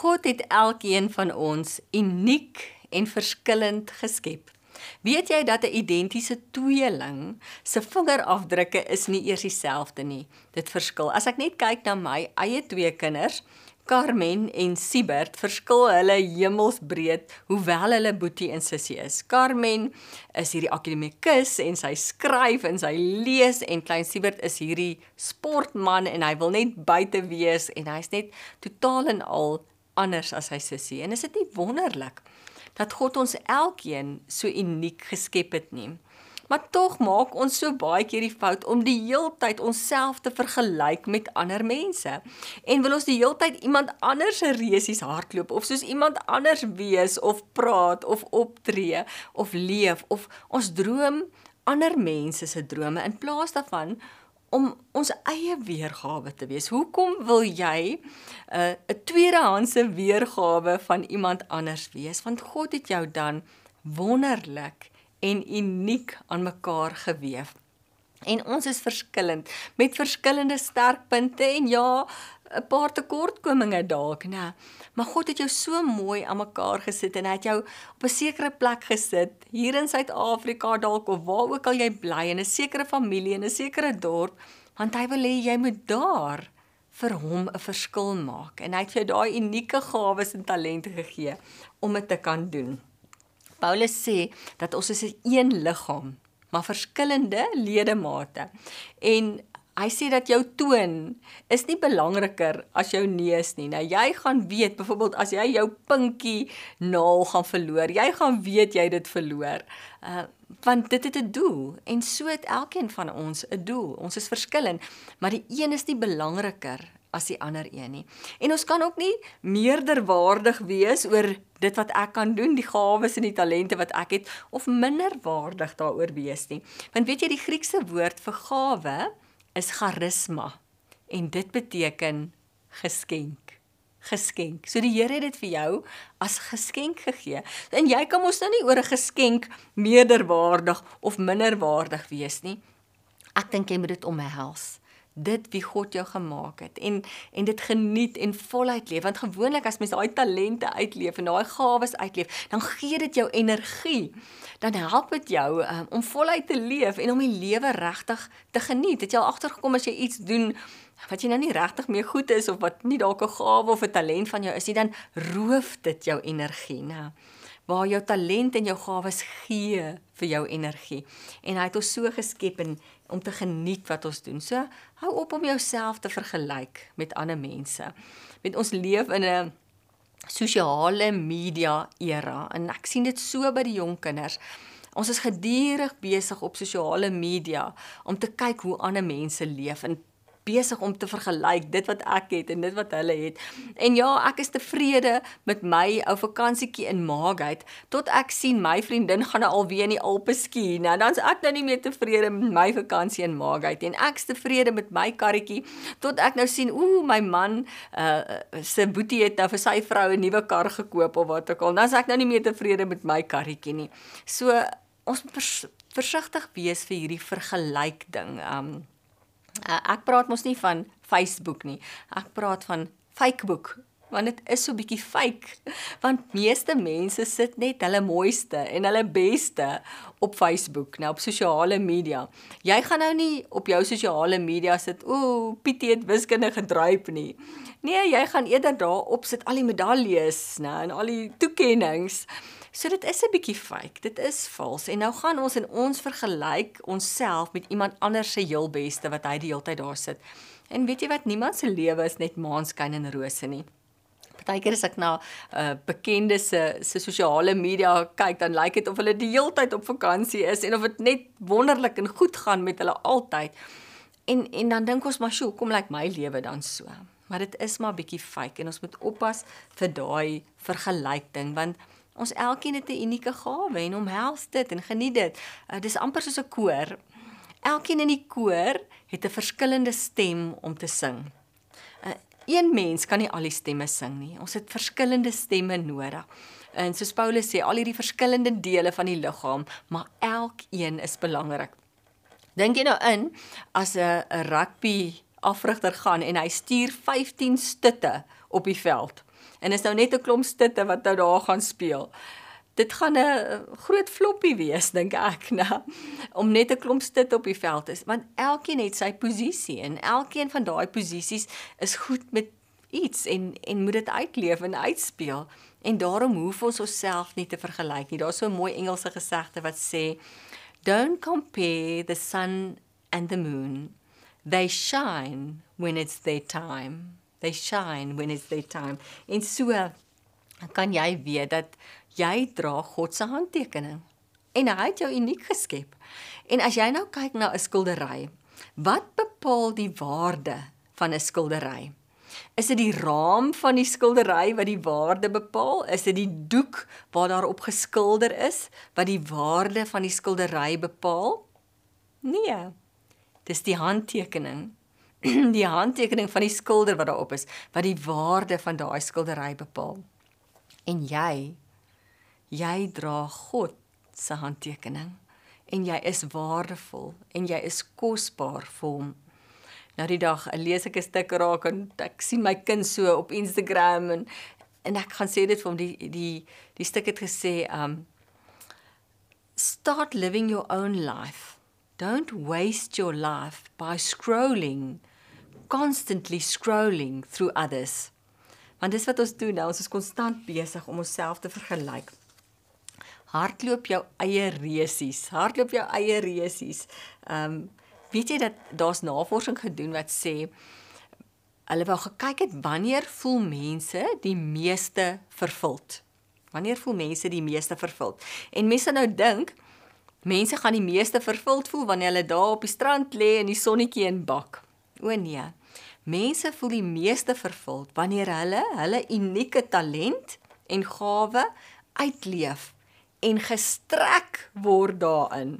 God het elkeen van ons uniek en verskillend geskep. Weet jy dat 'n identiese tweeling se vingerafdrukke is nie eers dieselfde nie. Dit verskil. As ek net kyk na my eie twee kinders, Carmen en Siebert, verskil hulle hemelsbreed hoewel hulle boetie en sussie is. Carmen is hierdie akademikus en sy skryf en sy lees en klein Siebert is hierdie sportman en hy wil net buite wees en hy's net totaal en al anders as sy sussie. En is dit nie wonderlik? dat God ons elkeen so uniek geskep het nie. Maar tog maak ons so baie keer die fout om die heeltyd onsself te vergelyk met ander mense. En wil ons die heeltyd iemand anders se reusies hardloop of soos iemand anders wees of praat of optree of leef of ons droom ander mense se drome in plaas daarvan om ons eie weergawe te wees. Hoekom wil jy 'n uh, 'n tweedehandse weergawe van iemand anders wees? Want God het jou dan wonderlik en uniek aan mekaar gewewe. En ons is verskillend met verskillende sterkpunte en ja, 'n paar tekortkominge dalk, né? Maar God het jou so mooi aan mekaar gesit en hy het jou op 'n sekere plek gesit, hier in Suid-Afrika dalk of waar ook al jy bly in 'n sekere familie in 'n sekere dorp, want hy wil hê jy moet daar vir hom 'n verskil maak en hy het vir jou daai unieke gawes en talente gegee om dit te kan doen. Paulus sê dat ons is 'n een liggaam, maar verskillende ledemate. En Hy sê dat jou toon is nie belangriker as jou neus nie. Nou jy gaan weet byvoorbeeld as jy jou pinkie naal gaan verloor, jy gaan weet jy dit verloor. Uh want dit het 'n doel en so het elkeen van ons 'n doel. Ons is verskillend, maar die een is nie belangriker as die ander een nie. En ons kan ook nie meerderwaardig wees oor dit wat ek kan doen, die gawes en die talente wat ek het of minderwaardig daaroor wees nie. Want weet jy die Griekse woord vir gawe is charisma en dit beteken geskenk. Geskenk. So die Here het dit vir jou as geskenk gegee. En jy kan mos nou nie oor 'n geskenk meerderwaardig of minderwaardig wees nie. Ek dink jy moet dit omhels dit wie God jou gemaak het en en dit geniet en voluit leef. Want gewoonlik as mens daai talente uitleef en daai gawes uitleef dan gee dit jou energie. Dan help dit jou um, om voluit te leef en om die lewe regtig te geniet. Het jy al agtergekom as jy iets doen wat jy nou nie regtig meer goed is of wat nie dalk 'n gawe of 'n talent van jou is nie dan roof dit jou energie nè waar jou talent en jou gawes gee vir jou energie. En hy het ons so geskep en om te geniet wat ons doen. So hou op om jouself te vergelyk met ander mense. Met ons leef in 'n sosiale media era en ek sien dit so by die jong kinders. Ons is gedurig besig op sosiale media om te kyk hoe ander mense leef en besig om te vergelyk dit wat ek het en dit wat hulle het. En ja, ek is tevrede met my ou vakansietjie in Maagheid tot ek sien my vriendin gaan nou alweer in die Alpe ski. Nou dan's ek nou nie meer tevrede met my vakansie in Maagheid en ek's tevrede met my karretjie tot ek nou sien ooh my man uh se boetie het nou vir sy vrou 'n nuwe kar gekoop of wat ook al. Dan's ek nou nie meer tevrede met my karretjie nie. So ons vers, versigtig wees vir hierdie vergelyk ding. Um Uh, ek praat mos nie van Facebook nie. Ek praat van Fakebook want dit is so bietjie fake. Want meeste mense sit net hulle mooiste en hulle beste op Facebook nou op sosiale media. Jy gaan nou nie op jou sosiale media sit ooh Pietie het wiskunde gedryf nie. Nee jy gaan eerder daar op sit al die medaljes nê en al die toekenninge So dit is 'n bietjie fake. Dit is vals. En nou gaan ons en ons vergelyk onsself met iemand anders se heel beste wat hy die hele tyd daar sit. En weet jy wat? Niemand se lewe is net maanskyn en rose nie. Partykeer as ek na 'n uh, bekende se se sosiale media kyk, dan lyk dit of hulle die hele tyd op vakansie is en of dit net wonderlik en goed gaan met hulle altyd. En en dan dink ons maar, "Sjoe, kom lyk like my lewe dan so." Maar dit is maar bietjie fake en ons moet oppas vir daai vergelykting want Ons elkeen het 'n unieke gawe en omhels dit en geniet dit. Uh, dis amper soos 'n koor. Elkeen in die koor het 'n verskillende stem om te sing. Uh, een mens kan nie al die stemme sing nie. Ons het verskillende stemme nodig. En soos Paulus sê, al hierdie verskillende dele van die liggaam, maar elkeen is belangrik. Dink jy nou in as 'n rugby afrigter gaan en hy stuur 15 stutte op die veld En is nou net 'n klomp stitte wat nou daar gaan speel. Dit gaan 'n groot floppie wees dink ek, né? Om net 'n klomp stitte op die veld is, want elkeen het sy posisie en elkeen van daai posisies is goed met iets en en moet dit uitleef en uitspeel. En daarom hoef ons onsself nie te vergelyk nie. Daar's so 'n mooi Engelse gesegde wat sê don't compare the sun and the moon. They shine when it's their time. They shine when it's their time. En so kan jy weet dat jy dra God se handtekening en hy het jou uniek geskep. En as jy nou kyk na 'n skildery, wat bepaal die waarde van 'n skildery? Is dit die raam van die skildery wat die waarde bepaal? Is dit die doek waar daarop geskilder is wat die waarde van die skildery bepaal? Nee. Dis die handtekening. die handtekening van die skilder wat daarop is wat die waarde van daai skildery bepaal. En jy jy dra God se handtekening en jy is waardevol en jy is kosbaar vir hom. Nou die dag lees ek 'n stuk raak en ek sien my kind so op Instagram en en ek gaan sê dit vir hom die die die stuk het gesê um start living your own life. Don't waste your life by scrolling constantly scrolling through others. Want dis wat ons doen nou, ons is konstant besig om onsself te vergelyk. Hardloop jou eie reusies, hardloop jou eie reusies. Ehm um, weet jy dat daar's navorsing gedoen wat sê hulle wou gekyk het wanneer voel mense die meeste vervuld? Wanneer voel mense die meeste vervuld? En mense nou dink mense gaan die meeste vervuld voel wanneer hulle daar op die strand lê en die sonnetjie in bak. O nee. Mense voel die meeste vervuld wanneer hulle hulle unieke talent en gawe uitleef en gestrek word daarin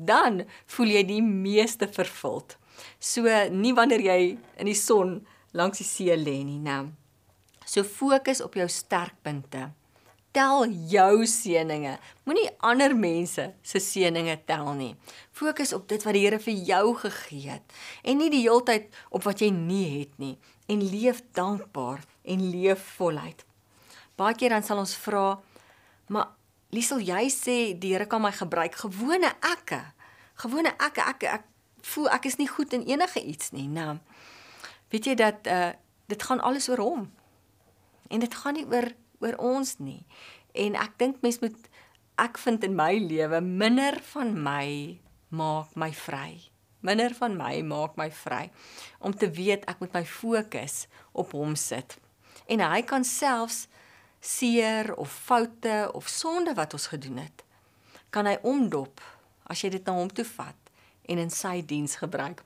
dan voel jy die meeste vervuld. So nie wanneer jy in die son langs die see lê nie, né? So fokus op jou sterkpunte. Tel jou seëninge. Moenie ander mense se seëninge tel nie. Fokus op dit wat die Here vir jou gegee het en nie die heeltyd op wat jy nie het nie en leef dankbaar en leef voluit. Baie keer dan sal ons vra, maar Liesel, jy sê die Here kan my gebruik gewone ekke. Gewone ekke ek ek voel ek is nie goed in enige iets nie. Nou. Weet jy dat uh dit gaan alles oor hom. En dit gaan nie oor oor ons nie. En ek dink mens moet ek vind in my lewe minder van my maak my vry. Minder van my maak my vry om te weet ek moet my fokus op hom sit. En hy kan selfs seer of foute of sonde wat ons gedoen het, kan hy omdop as jy dit na hom toe vat en in sy diens gebruik.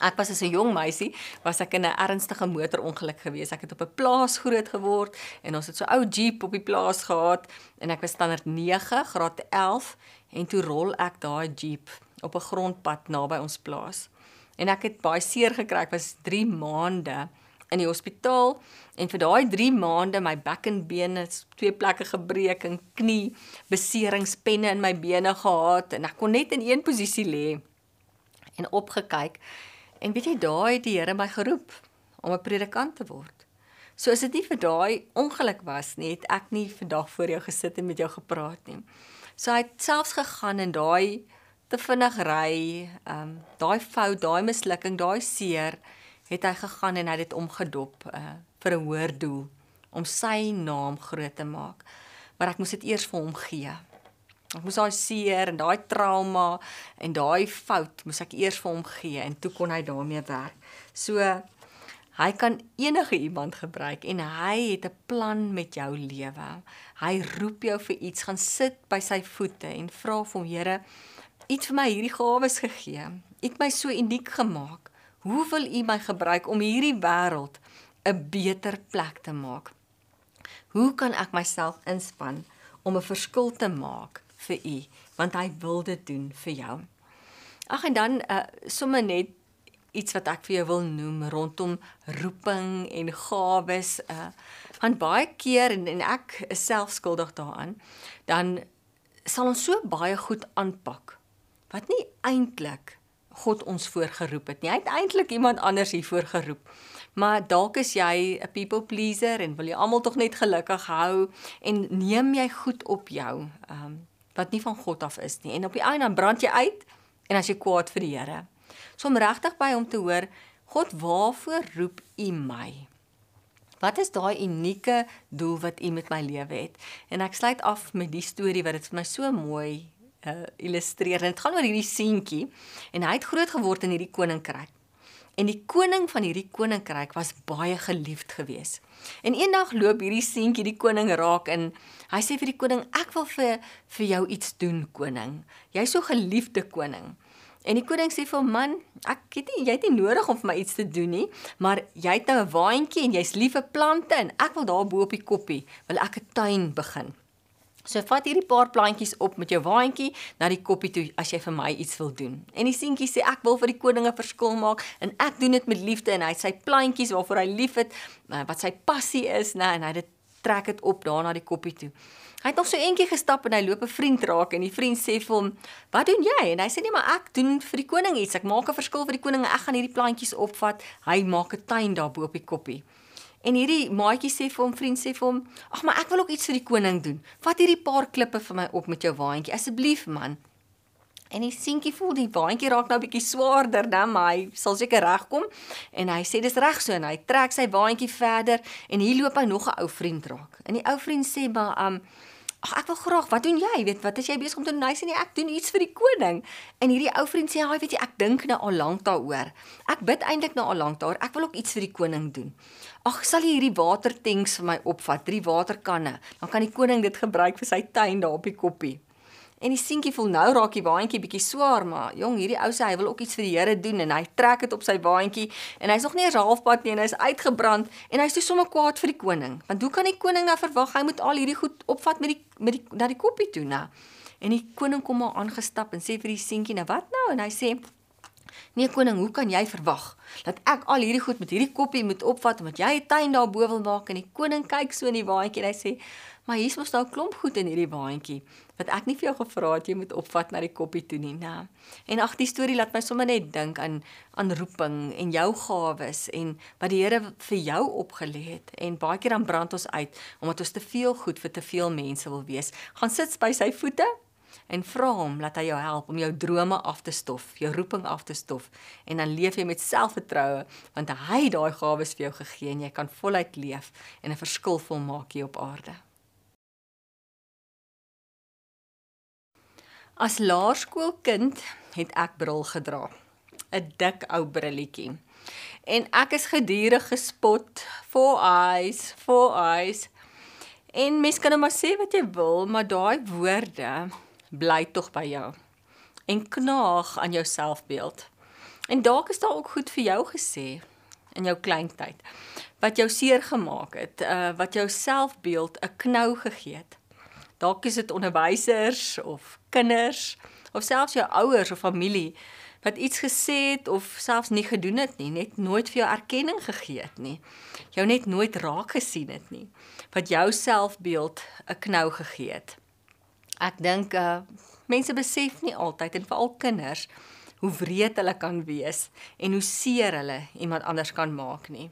Ek was as 'n jong meisie, was ek in 'n ernstige motorongeluk gewees. Ek het op 'n plaas groot geword en ons het so ou Jeep op die plaas gehad en ek was standaard 9, graad 11 en toe rol ek daai Jeep op 'n grondpad naby ons plaas. En ek het baie seer gekry. Ek was 3 maande in die hospitaal en vir daai 3 maande my bek en bene twee plekke gebreek en knie beserings penne in my bene gehad en ek kon net in een posisie lê en opgekyk en weet jy daai die Here my geroep om 'n predikant te word. So as dit nie vir daai ongeluk was nie, het ek nie vandag voor jou gesit en met jou gepraat nie. So hy het selfs gegaan in daai te vinnig ry, ehm um, daai fout, daai mislukking, daai seer het hy gegaan en hy het dit omgedop uh, vir 'n hoër doel om sy naam groot te maak. Maar ek moes dit eers vir hom gee. Ek moes daai seer en daai trauma en daai fout moes ek eers vir hom gee en toe kon hy daarmee werk. So hy kan enige iemand gebruik en hy het 'n plan met jou lewe. Hy roep jou vir iets, gaan sit by sy voete en vra vir hom, Here, het vir my hierdie gawes gegee. U het my so uniek gemaak. Hoe wil U my gebruik om hierdie wêreld 'n beter plek te maak? Hoe kan ek myself inspann om 'n verskil te maak vir U, want hy wil dit doen vir jou. Ag en dan uh, sommer net iets wat ek vir jou wil noem rondom roeping en gawes uh want baie keer en, en ek is self skuldig daaraan dan sal ons so baie goed aanpak wat nie eintlik God ons voorgeroep het nie. Hy het eintlik iemand anders hier voorgeroep. Maar dalk is jy 'n people pleaser en wil jy almal tog net gelukkig hou en neem jy goed op jou, ehm um, wat nie van God af is nie. En op die einde dan brand jy uit en as jy kwaad vir die Here. So om regtig by hom te hoor, God, waarvoor roep U my? Wat is daai unieke doel wat U met my lewe het? En ek sluit af met die storie wat dit vir my so mooi uh, illustreer. En dit gaan oor hierdie seentjie en hy het groot geword in hierdie koninkryk. En die koning van hierdie koninkryk was baie geliefd geweest. En eendag loop hierdie seentjie die koning raak en hy sê vir die koning: "Ek wil vir vir jou iets doen, koning. Jy's so geliefde koning." En die koning sê vir "Man, ek het nie jy het nie nodig om vir my iets te doen nie, maar jy het nou 'n waantjie en jy's lief vir plante en ek wil daar bo op die koppie wil ek 'n tuin begin." So vat hierdie paar plantjies op met jou waantjie na die koppie toe as jy vir my iets wil doen. En die seentjie sê ek wil vir die koning 'n verskil maak en ek doen dit met liefde en hy sy plantjies waarvoor hy lief het, eh, wat sy passie is, nê, en hy dit trek dit op daar na die koppie toe. Hy het nog so eentjie gestap en hy loop 'n vriend raak en die vriend sê vir hom: "Wat doen jy?" En hy sê: "Nee, maar ek doen vir die koning iets. Ek maak 'n verskil vir die koning. Ek gaan hierdie plantjies opvat. Hy maak 'n tuin daar bo op die koppie." En hierdie maatjie sê vir hom, vriend sê vir hom: "Ag, maar ek wil ook iets vir die koning doen. Vat hierdie paar klippe vir my op met jou waantjie asseblief, man." En die seentjie voel die waantjie raak nou 'n bietjie swaarder, dan maar hy sal seker regkom. En hy sê dis reg so en hy trek sy waantjie verder en hier loop hy nog 'n ou vriend raak. En die ou vriend sê maar um Ag ek wil graag, wat doen jy? Weet wat is jy besig om te doen? Hy sê nee, ek doen iets vir die koning. En hierdie ou vriend sê, "Haai, weet jy, ek dink nou al lank daaroor. Ek bid eintlik nou al lank daaroor. Ek wil ook iets vir die koning doen. Ag, sal jy hierdie watertanks vir my opvat, drie waterkanne? Dan kan die koning dit gebruik vir sy tuin daar op die koppie." En die seentjie voel nou raak die waantjie bietjie swaar, maar jong, hierdie ou sê hy wil ook iets vir die Here doen en hy trek dit op sy waantjie en hy's nog nie eens halfpad nie en hy's uitgebrand en hy's toe sommer kwaad vir die koning. Want hoe kan die koning nou verwag hy moet al hierdie goed opvat met die met die na die koppie toe, nou? En die koning kom maar aangestap en sê vir die seentjie, "Nou wat nou?" En hy sê, "Nee koning, hoe kan jy verwag dat ek al hierdie goed met hierdie koppie moet opvat omdat jy 'n tuin daarbo wil maak?" En die koning kyk so in die waantjie en hy sê, "Maar hier's mos nou 'n klomp goed in hierdie waantjie." wat ek nie vir jou gevra het jy moet opvat na die koppie toe nie, nê. En ag die storie laat my sommer net dink aan aan roeping en jou gawes en wat die Here vir jou opgelê het en baie keer dan brand ons uit omdat ons te veel goed vir te veel mense wil wees. Gaan sit by sy voete en vra hom laat hy jou help om jou drome af te stof, jou roeping af te stof en dan leef jy met selfvertroue want hy het daai gawes vir jou gegee en jy kan voluit leef en 'n verskil volmaak hier op aarde. As laerskoolkind het ek bril gedra. 'n Dik ou brilletjie. En ek is gedurig gespot, four eyes, four eyes. En mens kan nou maar sê wat jy wil, maar daai woorde bly tog by jou en knaag aan jou selfbeeld. En dalk is daar ook goed vir jou gesê in jou kleintyd wat jou seer gemaak het, uh, wat jou selfbeeld 'n knou gegee het. Dalk is dit onderwysers of kinders of selfs jou ouers of familie wat iets gesê het of selfs nie gedoen het nie, net nooit vir jou erkenning gegee het nie. Jou net nooit raak gesien het nie. Wat jou selfbeeld 'n knou gegee het. Ek dink uh mense besef nie altyd en veral kinders hoe wreed hulle kan wees en hoe seer hulle iemand anders kan maak nie.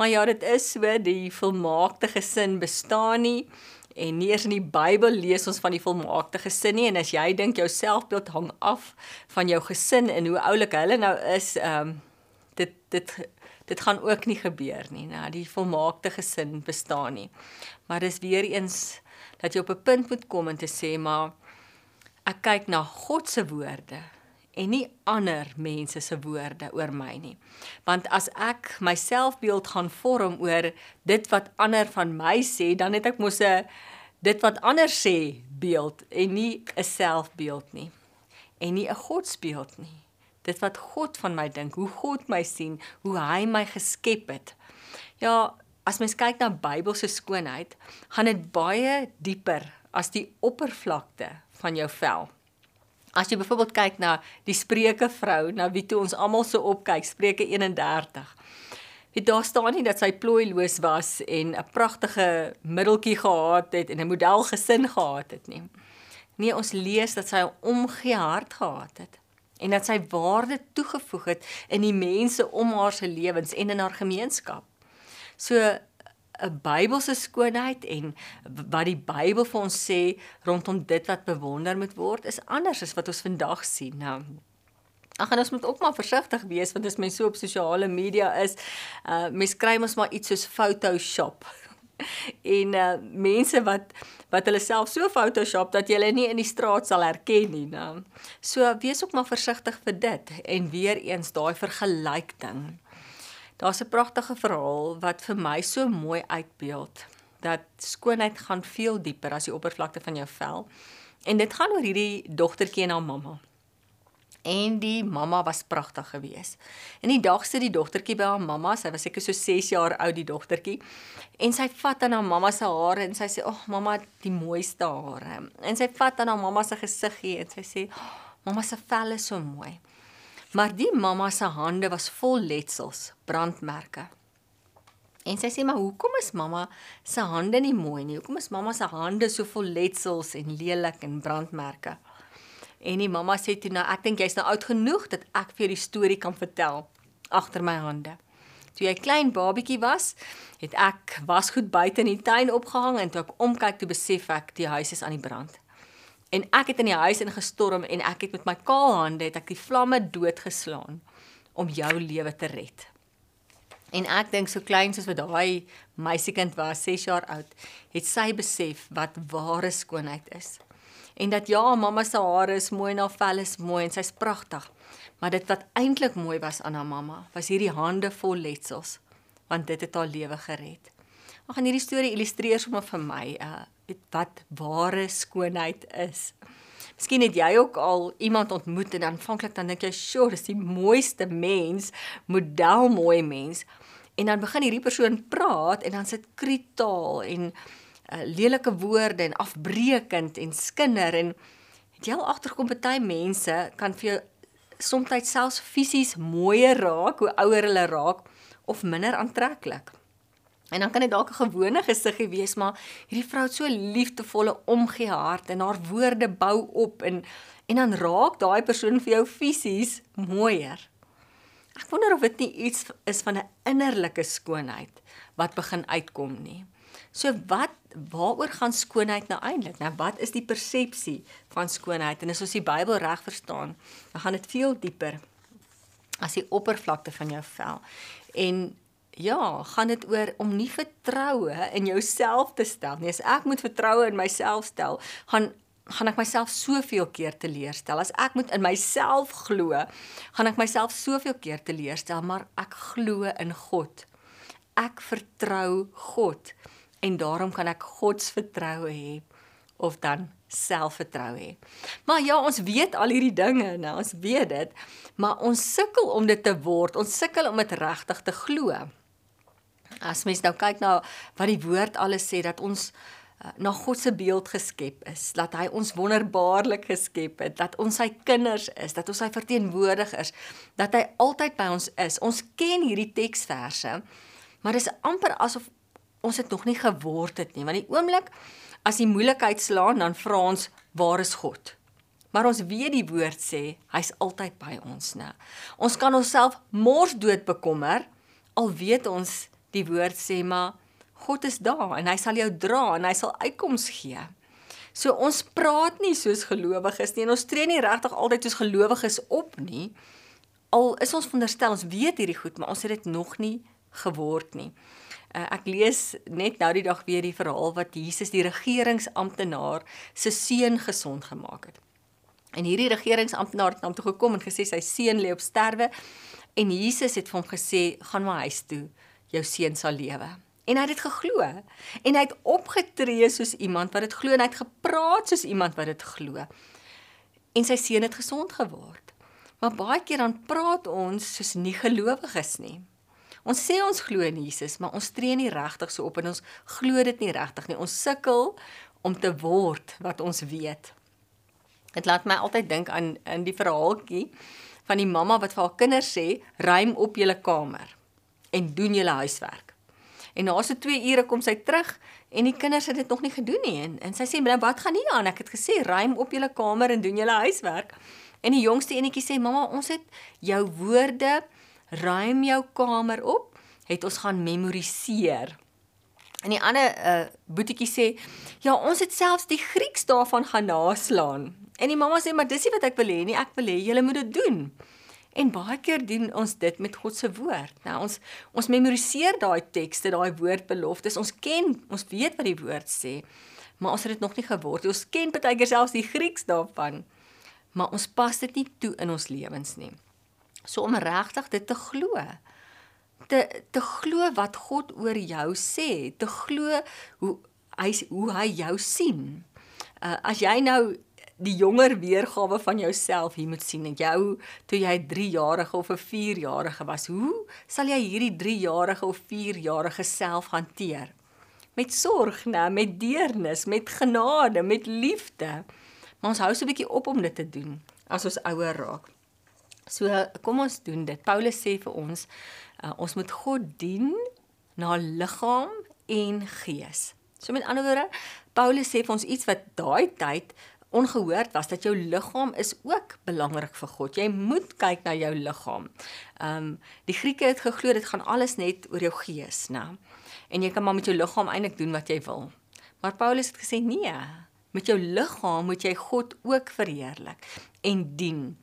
Maar ja, dit is so die volmaakte gesin bestaan nie En nie eers in die Bybel lees ons van die volmaakte gesin nie en as jy dink jou selfbeeld hang af van jou gesin en hoe oulik hulle nou is, ehm um, dit dit dit gaan ook nie gebeur nie. Nou die volmaakte gesin bestaan nie. Maar dis weer eens dat jy op 'n punt moet kom en te sê maar ek kyk na God se woorde en nie ander mense se woorde oor my nie. Want as ek my selfbeeld gaan vorm oor dit wat ander van my sê, dan het ek mos 'n dit wat ander sê beeld en nie 'n selfbeeld nie. En nie 'n godsbeeld nie. Dit wat God van my dink, hoe God my sien, hoe hy my geskep het. Ja, as mens kyk na Bybelse skoonheid, gaan dit baie dieper as die oppervlakte van jou vel. As jy byvoorbeeld kyk na die Spreuke vrou, na wie toe ons almal so opkyk, Spreuke 31. Dit daar staan nie dat sy plooiloos was en 'n pragtige middeltjie gehad het en 'n modelgesin gehad het nie. Nee, ons lees dat sy 'n omgee hart gehad het. en dat sy waarde toegevoeg het in die mense om haar se lewens en in haar gemeenskap. So 'n Bybelse skoonheid en wat die Bybel vir ons sê rondom dit wat bewonder moet word is anders as wat ons vandag sien. Nou Ag en ons moet ook maar versigtig wees want as mens so op sosiale media is, uh mens kry mos maar iets soos Photoshop. en uh mense wat wat hulle self so Photoshop dat jy hulle nie in die straat sal herken nie, nou. So wees ook maar versigtig vir dit en weer eens daai vergelyk ding. Daar's 'n pragtige verhaal wat vir my so mooi uitbeeld dat skoonheid gaan veel dieper as die oppervlakte van jou vel. En dit gaan oor hierdie dogtertjie en haar mamma en die mamma was pragtig geweest. En die dag sit die dogtertjie by haar mamma, sy was seker so 6 jaar oud die dogtertjie. En sy vat aan haar mamma se hare en sy sê, "Ag oh, mamma, die mooiste hare." En sy vat aan haar mamma se gesiggie en sy sê, oh, "Mamma se vel is so mooi." Maar die mamma se hande was vol letsels, brandmerke. En sy sê, "Maar hoekom is mamma se hande nie mooi nie? Hoekom is mamma se hande so vol letsels en lelik en brandmerke?" En die mamma sê toe nou ek dink jy's nou oud genoeg dat ek vir jou die storie kan vertel agter my hande. Toe jy klein babietjie was, het ek wasgoed buite in die tuin opgehang en toe ek omkyk toe besef ek die huis is aan die brand. En ek het in die huis ingestorm en ek het met my kaal hande het ek die vlamme doodgeslaan om jou lewe te red. En ek dink so klein soos wat daai meisiekind was, 6 jaar oud, het sy besef wat ware skoonheid is en dat ja, mamma se hare is mooi en haar vel is mooi en sy's pragtig. Maar dit wat eintlik mooi was aan haar mamma, was hierdie hande vol letsels, want dit het haar lewe gered. Ek gaan hierdie storie illustreer sommer vir my, uh wat ware skoonheid is. Miskien het jy ook al iemand ontmoet en aanvanklik dan dink jy, "Sjoe, dis die mooiste mens, model mooi mens." En dan begin hierdie persoon praat en dan sit kritaal en uh, lelike woorde en afbreekend en skinder en het jy al agterkom baie mense kan vir jou soms selfs fisies mooier raak hoe ouer hulle raak of minder aantreklik. En dan kan dit dalk 'n gewone gesiggie wees, maar hierdie vrou het so liefdevolle omgee hart en haar woorde bou op en en dan raak daai persoon vir jou fisies mooier. Ek wonder of dit nie iets is van 'n innerlike skoonheid wat begin uitkom nie. So wat waaroor gaan skoonheid nou eintlik? Nou wat is die persepsie van skoonheid? En as ons die Bybel reg verstaan, dan gaan dit veel dieper as die oppervlakte van jou vel. En ja, gaan dit oor om nie vertroue in jouself te stel nie. As ek moet vertroue in myself stel, gaan gaan ek myself soveel keer teleurstel. As ek moet in myself glo, gaan ek myself soveel keer teleurstel, maar ek glo in God. Ek vertrou God en daarom kan ek God se vertroue hê of dan selfvertroue hê. Maar ja, ons weet al hierdie dinge, nou ons weet dit, maar ons sukkel om dit te word. Ons sukkel om dit regtig te glo. As mens nou kyk na wat die woord alles sê dat ons uh, na God se beeld geskep is, dat hy ons wonderbaarlik geskep het, dat ons sy kinders is, dat ons sy verteenwoordigers, dat hy altyd by ons is. Ons ken hierdie teksverse, maar dit is amper asof ons het nog nie geword het nie. Want die oomblik as die moeilikheid slaan dan vra ons waar is God? Maar ons weet die woord sê hy's altyd by ons nê ons kan onsself mors dood bekommer al weet ons die woord sê maar God is daar en hy sal jou dra en hy sal uitkoms gee. So ons praat nie soos gelowiges nie en ons tree nie regtig altyd soos gelowiges op nie. Al is ons veronderstel ons weet hierdie goed maar ons het dit nog nie geword nie. Uh, ek lees net nou die dag weer die verhaal wat Jesus die regeringsamptenaar se seun gesond gemaak het. En hierdie regeringsamptenaar het na hom toe gekom en gesê sy seun lê op sterwe en Jesus het vir hom gesê gaan maar huis toe, jou seun sal lewe. En hy het dit geglo en hy het opgetree soos iemand wat dit glo en hy het gepraat soos iemand wat dit glo. En sy seun het gesond geword. Maar baie keer dan praat ons soos nie gelowiges nie. Ons sê ons glo in Jesus, maar ons tree nie regtig so op en ons glo dit nie regtig nie. Ons sukkel om te word wat ons weet. Dit laat my altyd dink aan in die verhaaltjie van die mamma wat vir haar kinders sê: "Ruim op julle kamer en doen julle huiswerk." En na so 2 ure kom sy terug en die kinders het dit nog nie gedoen nie en, en sy sê: "Maar wat gaan nie aan? Ek het gesê ruim op julle kamer en doen julle huiswerk." En die jongste enetjie sê: "Mamma, ons het jou woorde ruim jou kamer op, het ons gaan memoriseer." En die ander uh boetiekie sê: "Ja, ons het selfs die Grieks daarvan gaan naslaan." En die mamma sê: "Maar dis nie wat ek wil hê nie, ek wil hê julle moet dit doen." En baie keer doen ons dit met God se woord. Nou ons ons memoriseer daai tekste, daai woordbeloftes. Ons ken, ons weet wat die woord sê, maar ons het dit nog nie geword. Ons ken baie keer selfs die Grieks daarvan, maar ons pas dit nie toe in ons lewens nie. So om regtig dit te glo. Te te glo wat God oor jou sê, te glo hoe hy hoe hy jou sien. Uh, as jy nou die jonger weergawe van jouself hier moet sien. En jou toe jy 3 jarige of 'n 4 jarige was, hoe sal jy hierdie 3 jarige of 4 jarige self hanteer? Met sorg, né, met deernis, met genade, met liefde. Maar ons hou so 'n bietjie op om dit te doen as ons ouer raak. So kom ons doen dit. Paulus sê vir ons, uh, ons moet God dien na liggaam en gees. So met ander woorde, Paulus sê vir ons iets wat daai tyd ongehoord was dat jou liggaam is ook belangrik vir God. Jy moet kyk na jou liggaam. Ehm um, die Grieke het geglo dit gaan alles net oor jou gees, né? En jy kan maar met jou liggaam eintlik doen wat jy wil. Maar Paulus het gesê nee, met jou liggaam moet jy God ook verheerlik en dien.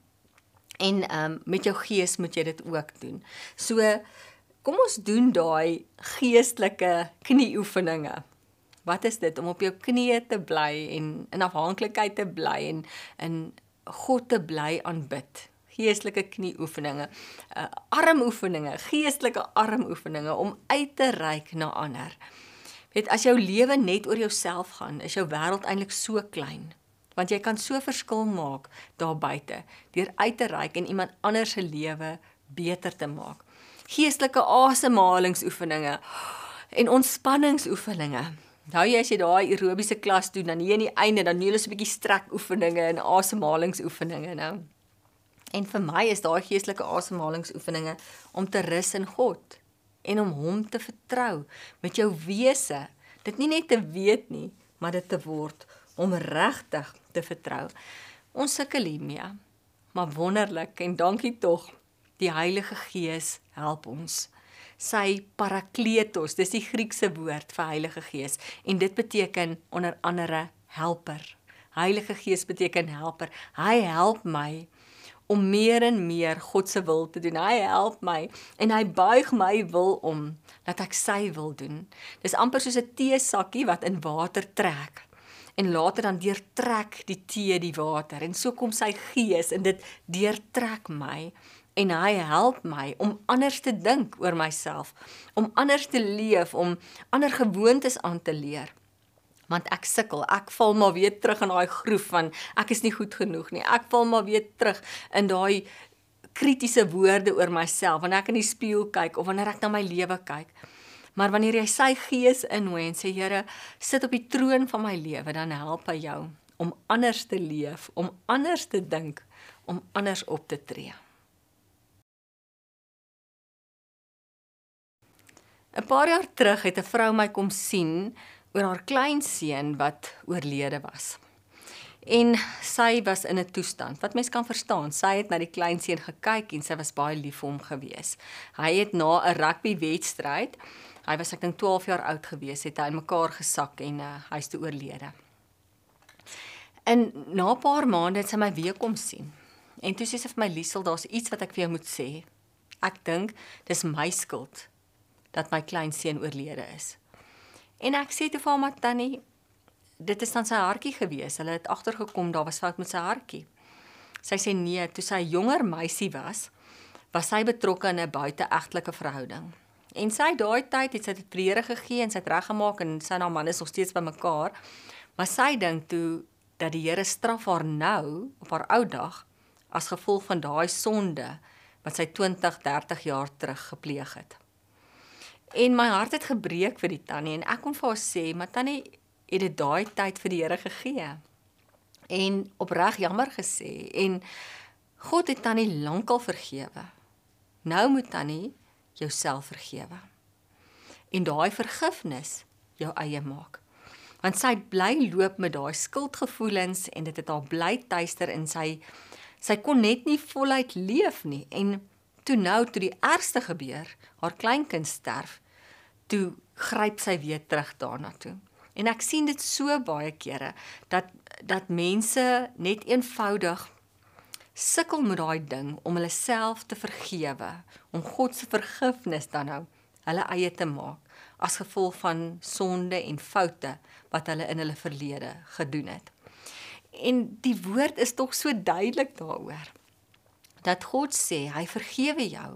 En ehm um, met jou gees moet jy dit ook doen. So kom ons doen daai geestelike knieoefeninge wat is dit om op jou knieë te bly en in afhanklikheid te bly en in God te bly aanbid? Geestelike knieoefeninge uh, armoefeninge geestelike armoefeninge om uit te reik na ander. Weet as jou lewe net oor jouself gaan is jou wêreld eintlik so klein want jy kan so verskil maak daar buite deur uit te reik en iemand anders se lewe beter te maak. Geestelike asemhalingsoefeninge en ontspanningsoefeninge Nou jy as jy daai aerobiese klas doen dan hier aan die einde dan neem jy 'n bietjie strek oefeninge en asemhalingsoefeninge nou. En vir my is daai geestelike asemhalingsoefeninge om te rus in God en om hom te vertrou met jou wese. Dit nie net te weet nie, maar dit te word om regtig te vertrou. Ons sukkel hiermee. Maar wonderlik en dankie tog. Die Heilige Gees help ons sy parakletos, dis die Griekse woord vir Heilige Gees en dit beteken onder andere helper. Heilige Gees beteken helper. Hy help my om meer en meer God se wil te doen. Hy help my en hy buig my wil om dat ek sy wil doen. Dis amper soos 'n teesakkie wat in water trek en later dan deurtrek die tee die water en so kom sy gees en dit deurtrek my en hy help my om anders te dink oor myself, om anders te leef, om ander gewoontes aan te leer. Want ek sukkel, ek val maar weer terug in daai groef van ek is nie goed genoeg nie. Ek val maar weer terug in daai kritiese woorde oor myself wanneer ek in die spieël kyk of wanneer ek na my lewe kyk. Maar wanneer jy sy gees innooi en sê Here, sit op die troon van my lewe, dan help hy jou om anders te leef, om anders te dink, om anders op te tree. 'n Paar jaar terug het 'n vrou my kom sien oor haar kleinseun wat oorlede was. En sy was in 'n toestand wat mens kan verstaan. Sy het na die kleinseun gekyk en sy was baie lief vir hom gewees. Hy het na 'n rugbywedstryd, hy was ek dink 12 jaar oud gewees, het hy in mekaar gesak en uh, hy's toe oorlede. En na 'n paar maande het sy my weer kom sien. En toe sê sy vir my Liesel, daar's iets wat ek vir jou moet sê. Ek dink dis my skuld dat my kleinseun oorlede is. En ek sê toe vir hom tannie, dit is dan sy hartjie gewees. Hulle het agtergekom daar was fout met sy hartjie. Sy sê nee, toe sy jonger meisie was, was sy betrokke in 'n buiteegtelike verhouding. En sy daai tyd het sy dit vrede gegee en sy het reggemaak en sy en haar man is nog steeds bymekaar. Maar sy dink toe dat die Here straf haar nou op haar ou dag as gevolg van daai sonde wat sy 20, 30 jaar terug gepleeg het. En my hart het gebreek vir die tannie en ek kon vir haar sê, "Maar tannie, het dit daai tyd vir die Here gegee?" En opreg jammer gesê en God het tannie lankal vergewe. Nou moet tannie jouself vergewe. En daai vergifnis jou eie maak. Want sy bly loop met daai skuldgevoelens en dit het haar bly tuister in sy Sy kon net nie voluit leef nie en toe nou toe die ergste gebeur, haar kleinkind sterf, toe gryp sy weer terug daarna toe. En ek sien dit so baie kere dat dat mense net eenvoudig sukkel met daai ding om hulle self te vergewe, om God se vergifnis dan nou hulle eie te maak as gevolg van sonde en foute wat hulle in hulle verlede gedoen het. En die woord is tog so duidelik daaroor dat God sê hy vergewe jou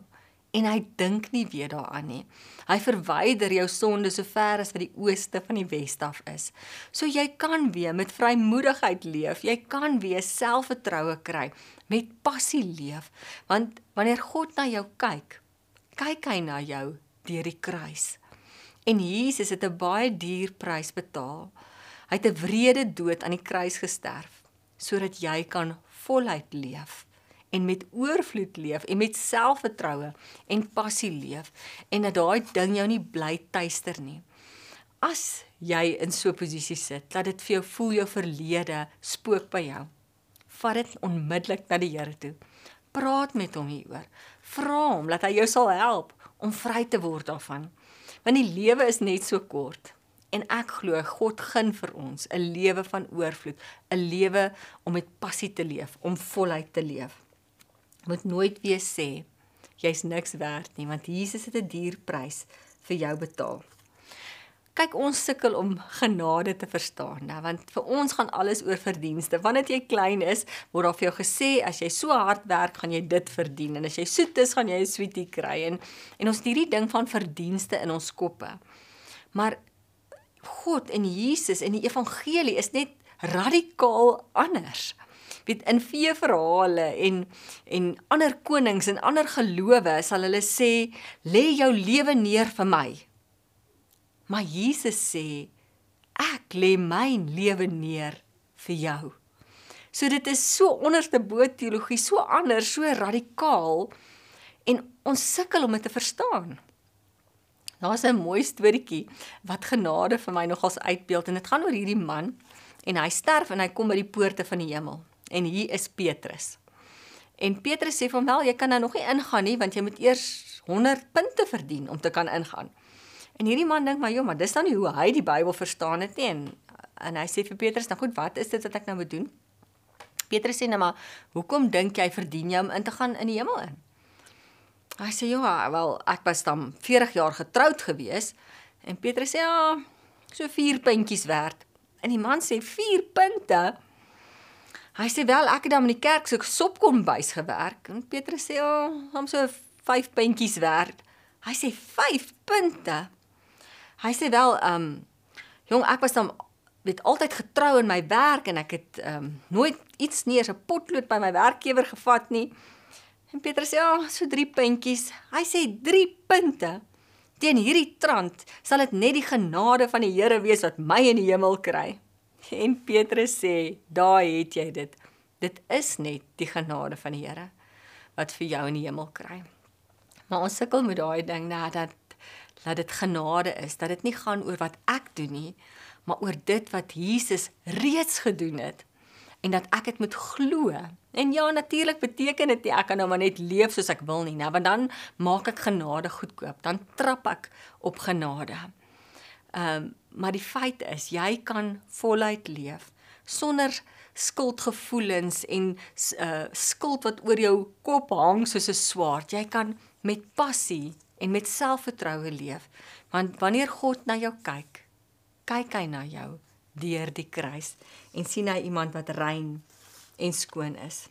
en hy dink nie weer daaraan nie. Hy verwyder jou sonde so ver as wat die ooste van die weste af is. So jy kan weer met vrymoedigheid leef. Jy kan weer selfvertroue kry, met passie leef, want wanneer God na jou kyk, kyk hy na jou deur die kruis. En Jesus het 'n baie duur prys betaal. Hy het 'n wrede dood aan die kruis gesterf sodat jy kan voluit leef en met oorvloed leef en met selfvertroue en passie leef en dat daai ding jou nie bly tuister nie. As jy in so 'n posisie sit dat dit vir jou voel jou verlede spook by jou, vat dit onmiddellik na die Here toe. Praat met hom hieroor. Vra hom dat hy jou sal help om vry te word daarvan. Want die lewe is net so kort. En ek glo God gun vir ons 'n lewe van oorvloed, 'n lewe om met passie te leef, om voluit te leef moet nooit weer sê jy's niks werd nie want Jesus het 'n duur prys vir jou betaal. Kyk ons sukkel om genade te verstaan, nou want vir ons gaan alles oor verdienste. Wanneer jy klein is, word daar vir jou gesê as jy so hard werk, gaan jy dit verdien en as jy soet is, gaan jy 'n sweetie kry en en ons het hierdie ding van verdienste in ons koppe. Maar God en Jesus en die evangelie is net radikaal anders weet in vee verhale en en ander konings en ander gelowe sal hulle sê lê jou lewe neer vir my. Maar Jesus sê ek lê my lewe neer vir jou. So dit is so onderste bo teologie, so anders, so radikaal en ons sukkel om dit te verstaan. Daar's 'n mooi storieetjie wat genade vir my nogals uitbeeld en dit gaan oor hierdie man en hy sterf en hy kom by die poorte van die hemel en hier is Petrus. En Petrus sê hom wel, jy kan nou nog nie ingaan nie want jy moet eers 100 punte verdien om te kan ingaan. En hierdie man dink maar, "Jo, maar dis dan nie hoe hy die Bybel verstaan het nie." En en hy sê vir Petrus, "Nou goed, wat is dit wat ek nou moet doen?" Petrus sê nou maar, "Hoekom dink jy verdien jy om in te gaan in die hemel in?" Hy sê, "Ja, wel, ek was dan 40 jaar getroud gewees." En Petrus sê, "Ja, so 4 puntjies werd." En die man sê, "4 punte?" Hy sê wel ek het dan in die kerk so sopkombuis gewerk en Petrus sê ja, oh, hom so 5 puntjies werd. Hy sê 5 punte. Hy sê wel ehm um, jong ek was dan weet altyd getrou in my werk en ek het ehm um, nooit iets nie eens 'n potlood by my werkgewer gevat nie. En Petrus sê ja, oh, so 3 puntjies. Hy sê 3 punte. Teen hierdie trant sal dit net die genade van die Here wees wat my in die hemel kry. En Petrus sê, "Daar het jy dit. Dit is net die genade van die Here wat vir jou in die hemel kry." Maar ons sukkel met daai ding nou dat dat dit genade is, dat dit nie gaan oor wat ek doen nie, maar oor dit wat Jesus reeds gedoen het en dat ek dit moet glo. En ja, natuurlik beteken dit nie ek kan nou maar net leef soos ek wil nie, nou want dan maak ek genade goedkoop, dan trap ek op genade. Ehm um, maar die feit is jy kan voluit leef sonder skuldgevoelens en uh skuld wat oor jou kop hang soos 'n swaard. Jy kan met passie en met selfvertroue leef. Want wanneer God na jou kyk, kyk hy na jou deur die kruis en sien hy iemand wat rein en skoon is.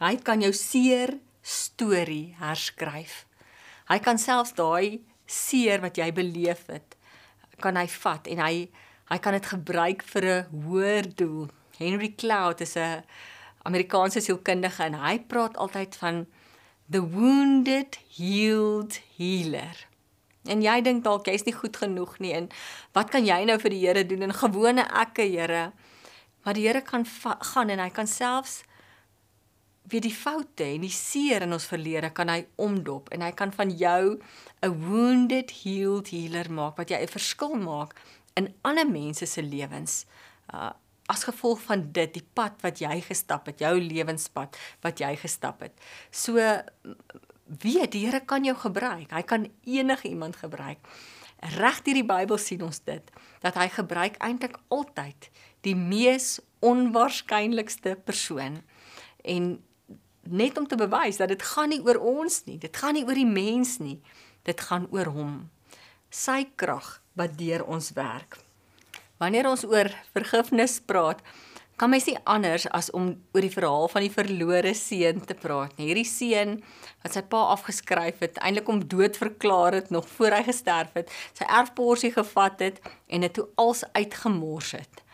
Hy kan jou seer storie herskryf. Hy kan selfs daai seer wat jy beleef het, kan hy vat en hy hy kan dit gebruik vir 'n hoër doel. Henry Cloud is 'n Amerikaanse sielkundige en hy praat altyd van the wounded healed healer. En jy dink dalk jy's nie goed genoeg nie en wat kan jy nou vir die Here doen en gewone ekke Here? Maar die Here kan gaan en hy kan selfs weet die foute en die seer in ons verlede kan hy omdop en hy kan van jou 'n wounded healed healer maak wat jy 'n verskil maak in ander mense se lewens. Uh as gevolg van dit die pad wat jy gestap het, jou lewenspad wat jy gestap het. So weet die Here kan jou gebruik. Hy kan enige iemand gebruik. Reg deur die Bybel sien ons dit dat hy gebruik eintlik altyd die mees onwaarskynlikste persoon en net om te bewys dat dit gaan nie oor ons nie, dit gaan nie oor die mens nie, dit gaan oor hom. Sy krag wat deur ons werk. Wanneer ons oor vergifnis praat, kan mens nie anders as om oor die verhaal van die verlore seun te praat nie. Hierdie seun wat sy pa afgeskryf het, eintlik om dood verklaar het nog voor hy gesterf het, sy erfporsie gevat het en dit toe als uitgemors het.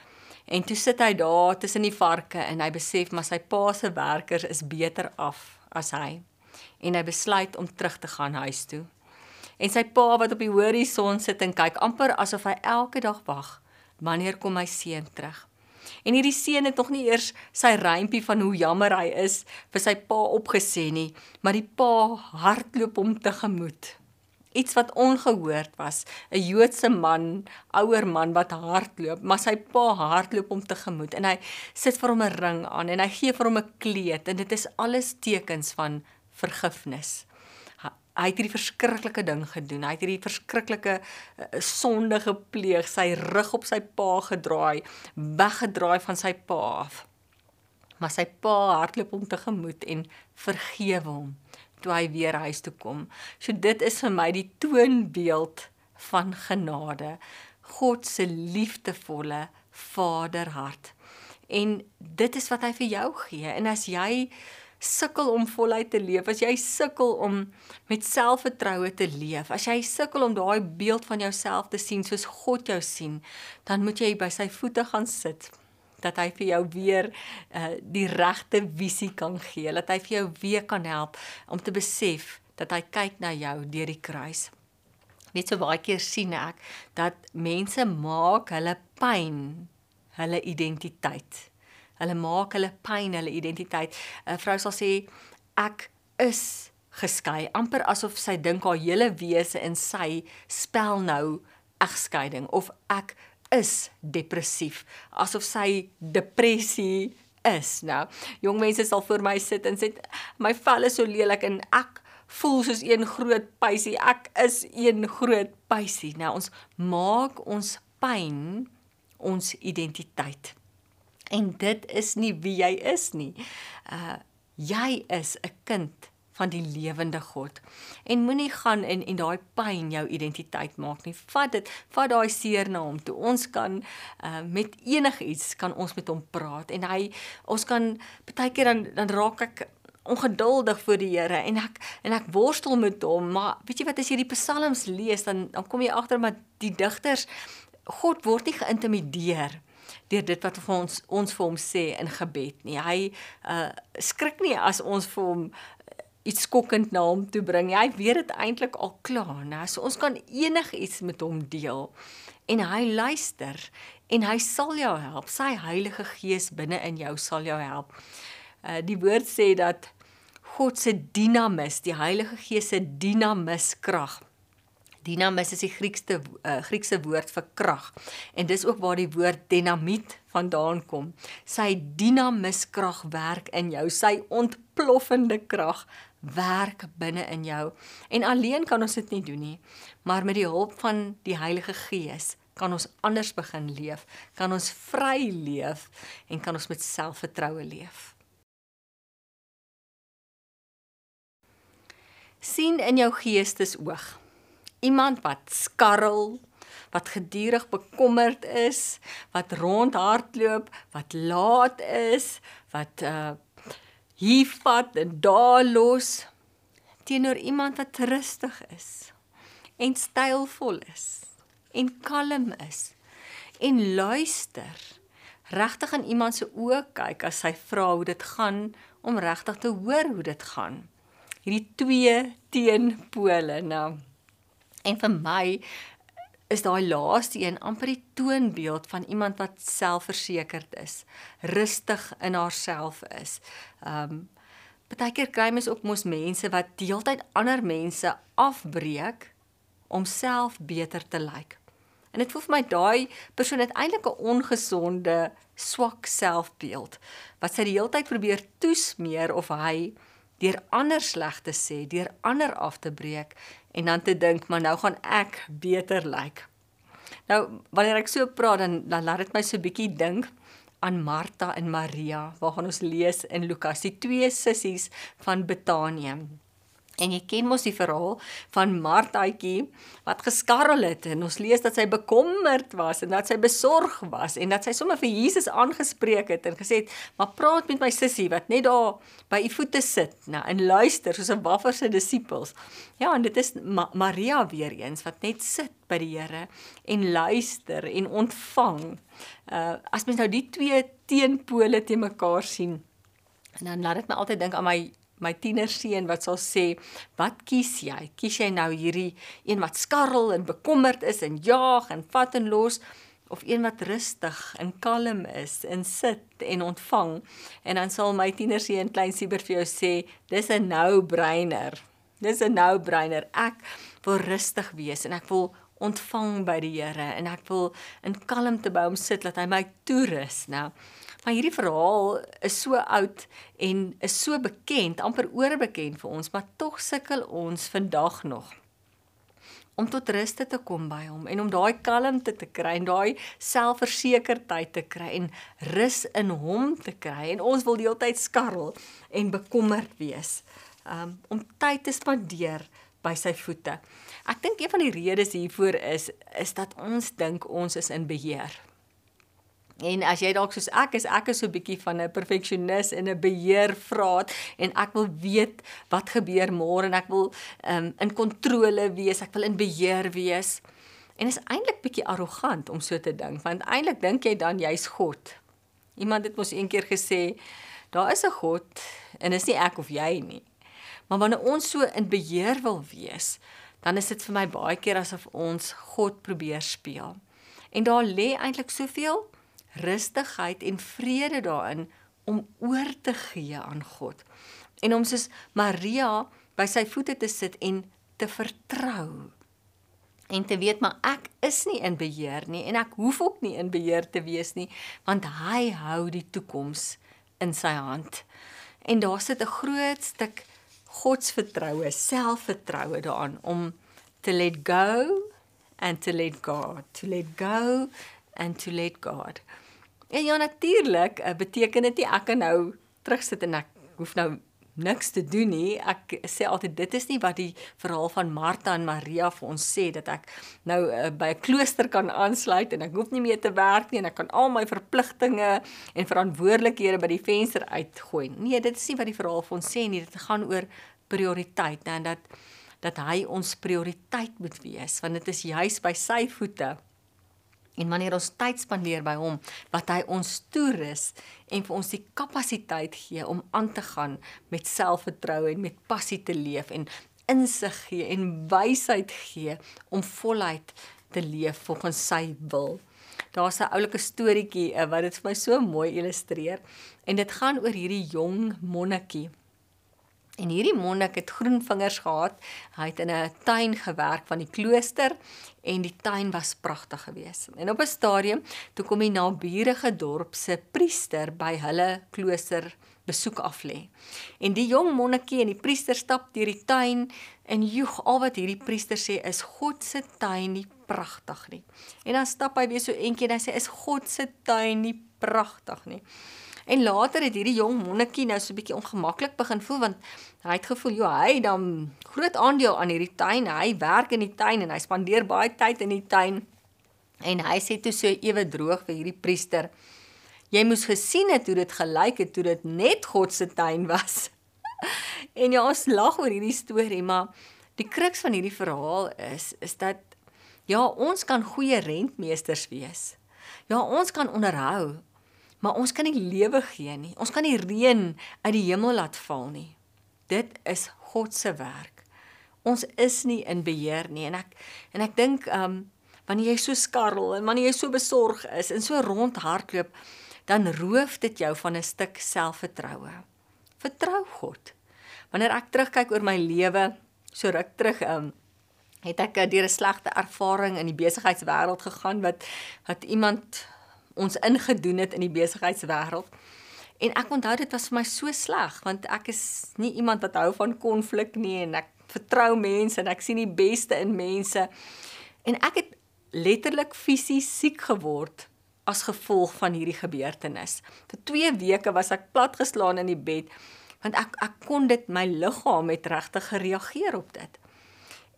En toe sit hy daar tussen die varke en hy besef maar sy pa se werkers is beter af as hy. En hy besluit om terug te gaan huis toe. En sy pa wat op die horison sit en kyk amper asof hy elke dag wag wanneer kom my seun terug. En hierdie seun het nog nie eers sy rympie van hoe jammer hy is vir sy pa opgesê nie, maar die pa hardloop hom tegemoet iets wat ongehoord was. 'n Joodse man, ouer man wat hardloop, maar sy pa hardloop hom tegemoet en hy sit vir hom 'n ring aan en hy gee vir hom 'n kleed en dit is alles tekens van vergifnis. Hy het hierdie verskriklike ding gedoen. Hy het hierdie verskriklike uh, sonde gepleeg, sy rug op sy pa gedraai, weggedraai van sy pa af. Maar sy pa hardloop hom tegemoet en vergewe hom toe hy weer huis toe kom. So dit is vir my die toonbeeld van genade. God se liefdevolle Vaderhart. En dit is wat hy vir jou gee. En as jy sukkel om voluit te leef, as jy sukkel om met selfvertroue te leef, as jy sukkel om daai beeld van jouself te sien soos God jou sien, dan moet jy by sy voete gaan sit dat hy vir jou weer uh, die regte visie kan gee, dat hy vir jou weer kan help om te besef dat hy kyk na jou deur die kruis. Net so baie keer sien ek dat mense maak hulle pyn hulle identiteit. Hulle maak hulle pyn hulle identiteit. 'n Vrou sal sê ek is geskei, amper asof sy dink haar hele wese in sy spel nou egskeiding of ek is depressief, asof sy depressie is. Nou, jong mense sal voor my sit en sê my vel is so lelik en ek voel soos een groot pysie. Ek is een groot pysie. Nou ons maak ons pyn ons identiteit. En dit is nie wie jy is nie. Uh jy is 'n kind van die lewende God. En moenie gaan in en daai pyn jou identiteit maak nie. Vat dit, vat daai seer na hom toe. Ons kan uh, met enigiets kan ons met hom praat en hy ons kan baie keer dan dan raak ek ongeduldig vir die Here en ek en ek worstel met hom, maar weet jy wat as jy die psalms lees dan dan kom jy agter maar die digters God word nie geïntimideer deur dit wat ons ons vir hom sê in gebed nie. Hy uh skrik nie as ons vir hom iets skokkend na hom toe bring. Hy weet dit eintlik al klaar, né? So ons kan enigiets met hom deel en hy luister en hy sal jou help. Sy Heilige Gees binne in jou sal jou help. Uh die woord sê dat God se dinamis, die Heilige Gees se dinamis krag. Dinamis is die Griekse uh, Griekse woord vir krag. En dis ook waar die woord dinamiet vandaan kom. Sy dinamis krag werk in jou, sy ontploffende krag werk binne in jou. En alleen kan ons dit nie doen nie, maar met die hulp van die Heilige Gees kan ons anders begin leef, kan ons vry leef en kan ons met selfvertroue leef. sien in jou geestesoog iemand wat skarrel wat gedurig bekommerd is wat rondhardloop wat laat is wat uh hier vat en daar los. Teenoor iemand wat rustig is en stylvol is en kalm is en luister regtig in iemand se oë kyk as hy vra hoe dit gaan om regtig te hoor hoe dit gaan. Hierdie twee teenpole nou. En vir my is daai laaste een amper die toonbeeld van iemand wat selfversekerd is, rustig in haarself is. Um partykeer kry mens ook mos mense wat deeltyd ander mense afbreek om self beter te lyk. En dit voel vir my daai persoon het eintlik 'n ongesonde, swak selfbeeld wat sy die hele tyd probeer toesmeer of hy deur ander sleg te sê, deur ander af te breek en dan te dink maar nou gaan ek beter lyk. Like. Nou wanneer ek so praat dan dan laat dit my so bietjie dink aan Martha en Maria, waarvan ons lees in Lukas, die twee sissies van Betanië. En jy ken mos die verhaal van Marthaatjie wat geskarrel het en ons lees dat sy bekommerd was en dat sy besorg was en dat sy sommer vir Jesus aangespreek het en gesê het: "Maar praat met my sussie wat net daar by u voete sit, nou en luister soos 'n waffer se disippels." Ja, en dit is Ma Maria weer eens wat net sit by die Here en luister en ontvang. Uh as mens nou die twee teenpole te mekaar sien, en dan laat dit my altyd dink aan my my tienerseun wat sal sê, "Wat kies jy? Kies jy nou hierdie een wat skarrel en bekommerd is en jaag en vat en los of een wat rustig en kalm is en sit en ontvang?" En dan sal my tienerseun klein Sieber vir jou sê, "Dis 'n no-brainer. Dis 'n no-brainer. Ek wil rustig wees en ek wil ontvang by die Here en ek wil in kalmte by hom sit dat hy my toerus." Nou, Maar hierdie verhaal is so oud en is so bekend, amper oorbekend vir ons, maar tog sukkel ons vandag nog om tot rus te kom by hom en om daai kalmte te kry en daai selfversekerdheid te kry en rus in hom te kry en ons wil die hele tyd skarrel en bekommerd wees um, om tyd te spandeer by sy voete. Ek dink een van die redes hiervoor is is dat ons dink ons is in beheer. En as jy dalk soos ek is, ek is so 'n bietjie van 'n perfeksionis en 'n beheervraat en ek wil weet wat gebeur môre en ek wil um, in kontrole wees, ek wil in beheer wees. En is eintlik bietjie arrogant om so te dink, want eintlik dink jy dan jy's God. Iemand het mos eendag gesê, daar is 'n God en is nie ek of jy nie. Maar wanneer ons so in beheer wil wees, dan is dit vir my baie keer asof ons God probeer speel. En daar lê eintlik soveel rustigheid en vrede daarin om oor te gee aan God en om soos Maria by sy voete te sit en te vertrou en te weet maar ek is nie in beheer nie en ek hoef ook nie in beheer te wees nie want hy hou die toekoms in sy hand en daar sit 'n groot stuk godsvertroue selfvertroue daaraan om to let go and to let God to let go and to let God. En ja natuurlik, uh, beteken dit nie ek kan nou terugsit en ek hoef nou niks te doen nie. Ek sê altyd dit is nie wat die verhaal van Martha en Maria vir ons sê dat ek nou uh, by 'n klooster kan aansluit en ek hoef nie meer te werk nie en ek kan al my verpligtinge en verantwoordelikhede by die venster uitgooi. Nee, dit is nie wat die verhaal vir ons sê nie. Dit gaan oor prioriteit nou, en dat dat hy ons prioriteit moet wees want dit is juis by sy voete En wanneer ons tyd spandeer by hom, wat hy ons toerus en vir ons die kapasiteit gee om aan te gaan met selfvertroue en met passie te leef en insig gee en wysheid gee om voluit te leef volgens sy wil. Daar's 'n oulike storieetjie eh, wat dit vir my so mooi illustreer en dit gaan oor hierdie jong monnikie En hierdie monnik het groen vingers gehad. Hy het in 'n tuin gewerk van die klooster en die tuin was pragtig geweest. En op 'n stadium toe kom die naburige dorp se priester by hulle klooster besoek af lê. En die jong monnikie en die priester stap deur die tuin en joeg al wat hierdie priester sê is God se tuin nie pragtig nie. En dan stap hy weer so eentjie en hy sê is God se tuin nie pragtig nie. En later het hierdie jong monnikie nou so 'n bietjie ongemaklik begin voel want hy het gevoel, "Jo, hy dan groot aandeel aan hierdie tuin. Hy werk in die tuin en hy spandeer baie tyd in die tuin." En hy sê toe so ewe droog vir hierdie priester, "Jy moes gesien het hoe dit gelyk het toe dit net God se tuin was." en ja, ons lag oor hierdie storie, maar die kruks van hierdie verhaal is is dat ja, ons kan goeie rentmeesters wees. Ja, ons kan onderhou maar ons kan nie lewe gee nie. Ons kan nie reën uit die hemel laat val nie. Dit is God se werk. Ons is nie in beheer nie en ek en ek dink um wanneer jy so skarrel en wanneer jy so besorg is en so rondhardloop, dan roof dit jou van 'n stuk selfvertroue. Vertrou God. Wanneer ek terugkyk oor my lewe, so ruk terug um het ek eh, deur 'n slegte ervaring in die besigheidswêreld gegaan wat wat iemand ons ingedoen het in die besigheidswêreld. En ek onthou dit was vir my so sleg want ek is nie iemand wat hou van konflik nie en ek vertrou mense en ek sien die beste in mense. En ek het letterlik fisies siek geword as gevolg van hierdie gebeurtenis. Vir 2 weke was ek platgeslaan in die bed want ek ek kon dit my liggaam het regtig gereageer op dit.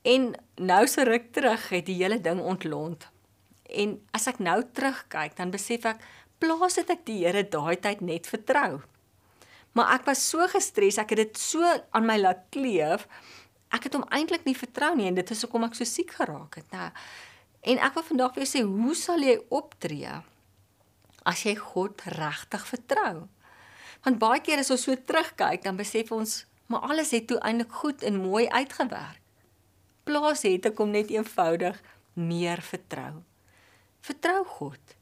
En nou so ruk terug het die hele ding ontlont. En as ek nou terugkyk, dan besef ek plaas het ek die Here daai tyd net vertrou. Maar ek was so gestres, ek het dit so aan my laat kleef. Ek het hom eintlik nie vertrou nie en dit is hoekom ek so siek geraak het, nê. En ek wil vandag vir jou sê, hoe sal jy optree as jy God regtig vertrou? Want baie keer as ons so terugkyk, dan besef ons, maar alles het toe eintlik goed en mooi uitgewerk. Plaas het ek hom net eenvoudig meer vertrou. Vertrou God.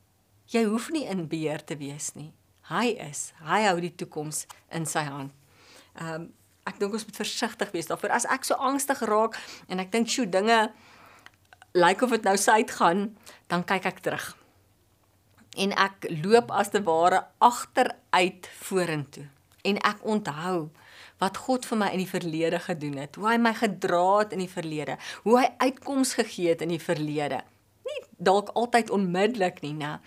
Jy hoef nie in beheer te wees nie. Hy is. Hy hou die toekoms in sy hand. Ehm um, ek dink ons moet versigtig wees daarvoor. As ek so angstig raak en ek dink, "Sjoe, dinge lyk of dit nou suid gaan," dan kyk ek terug. En ek loop as te ware agteruit vorentoe. En ek onthou wat God vir my in die verlede gedoen het, hoe hy my gedra het in die verlede, hoe hy uitkoms gegee het in die verlede dalk altyd onmiddellik nie, né?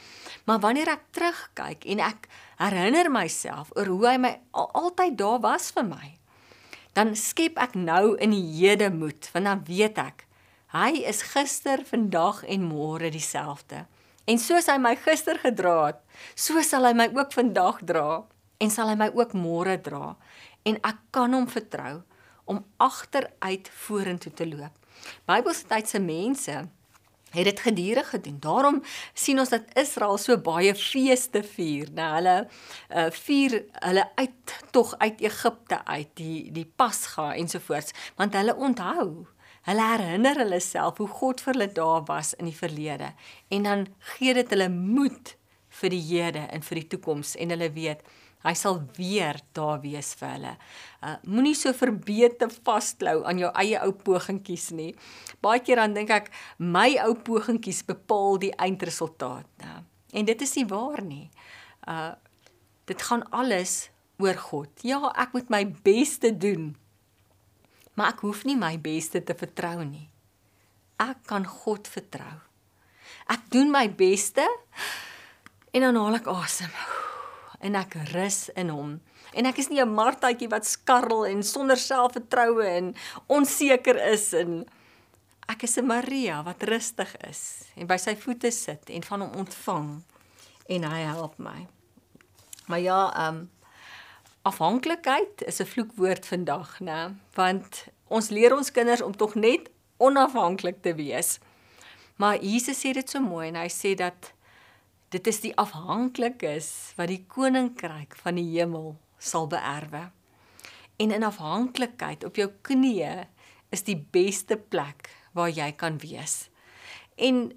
Maar wanneer ek terugkyk en ek herinner myself oor hoe hy my al, altyd daar was vir my, dan skep ek nou in die hede moed, want dan weet ek hy is gister, vandag en môre dieselfde. En soos hy my gister gedra het, so sal hy my ook vandag dra en sal hy my ook môre dra en ek kan hom vertrou om agteruit vorentoe te loop. Bybelse tyd se mense het dit gedurig gedoen. Daarom sien ons dat Israel so baie feeste vier. Nou hulle uh, vier hulle uit tog uit Egipte uit, die die Pasga ensovoorts, want hulle onthou Hulle herinner hulle self hoe God vir hulle daar was in die verlede en dan gee dit hulle moed vir die hede en vir die toekoms en hulle weet Hy sal weer daar wees vir hulle. Uh moenie so verbeete vasklou aan jou eie ou pogingkies nie. Baie keer dan dink ek my ou pogingkies bepaal die eindresultaat, né? En dit is nie waar nie. Uh dit gaan alles oor God. Ja, ek moet my beste doen. Maar ek hoef nie my beste te vertrou nie. Ek kan God vertrou. Ek doen my beste en dan haal ek asem. Awesome en ek rus in hom. En ek is nie 'n martaatjie wat skarrel en sonder selfvertroue en onseker is en ek is 'n Maria wat rustig is en by sy voete sit en van hom ontvang en hy help my. Maar ja, ehm um, afhanklikheid is 'n vloekwoord vandag, né? Want ons leer ons kinders om tog net onafhanklik te wees. Maar Jesus sê dit so mooi en hy sê dat Dit is die afhanklikes wat die koninkryk van die hemel sal beerwe. En in afhanklikheid op jou knieë is die beste plek waar jy kan wees. En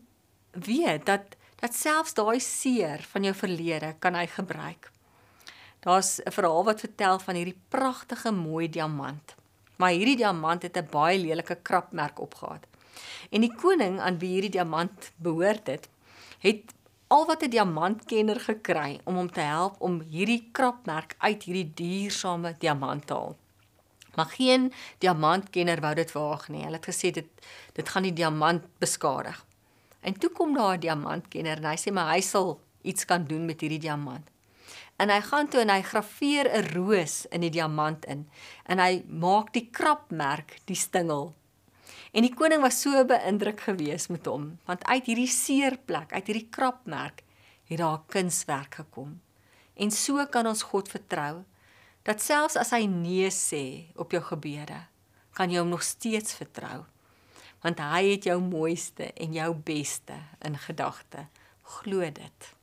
weet dat dat selfs daai seer van jou verlede kan hy gebruik. Daar's 'n verhaal wat vertel van hierdie pragtige mooi diamant. Maar hierdie diamant het 'n baie lelike krapmerk opgehad. En die koning aan wie hierdie diamant behoort het, het al wat 'n diamantkenner gekry om hom te help om hierdie krapmerk uit hierdie duursame diamant te haal. Maar geen diamantkenner wou dit waag nie. Hulle het gesê dit dit gaan die diamant beskadig. En toe kom daar 'n diamantkenner en hy sê maar hy sal iets kan doen met hierdie diamant. En hy gaan toe en hy graweer 'n roos in die diamant in en hy maak die krapmerk die stingel En die koning was so beïndruk gewees met hom, want uit hierdie seerplek, uit hierdie krapmerk, het daar 'n kunswerk gekom. En so kan ons God vertrou dat selfs as hy nee sê op jou gebede, kan jy hom nog steeds vertrou. Want hy het jou mooiste en jou beste in gedagte. Glo dit.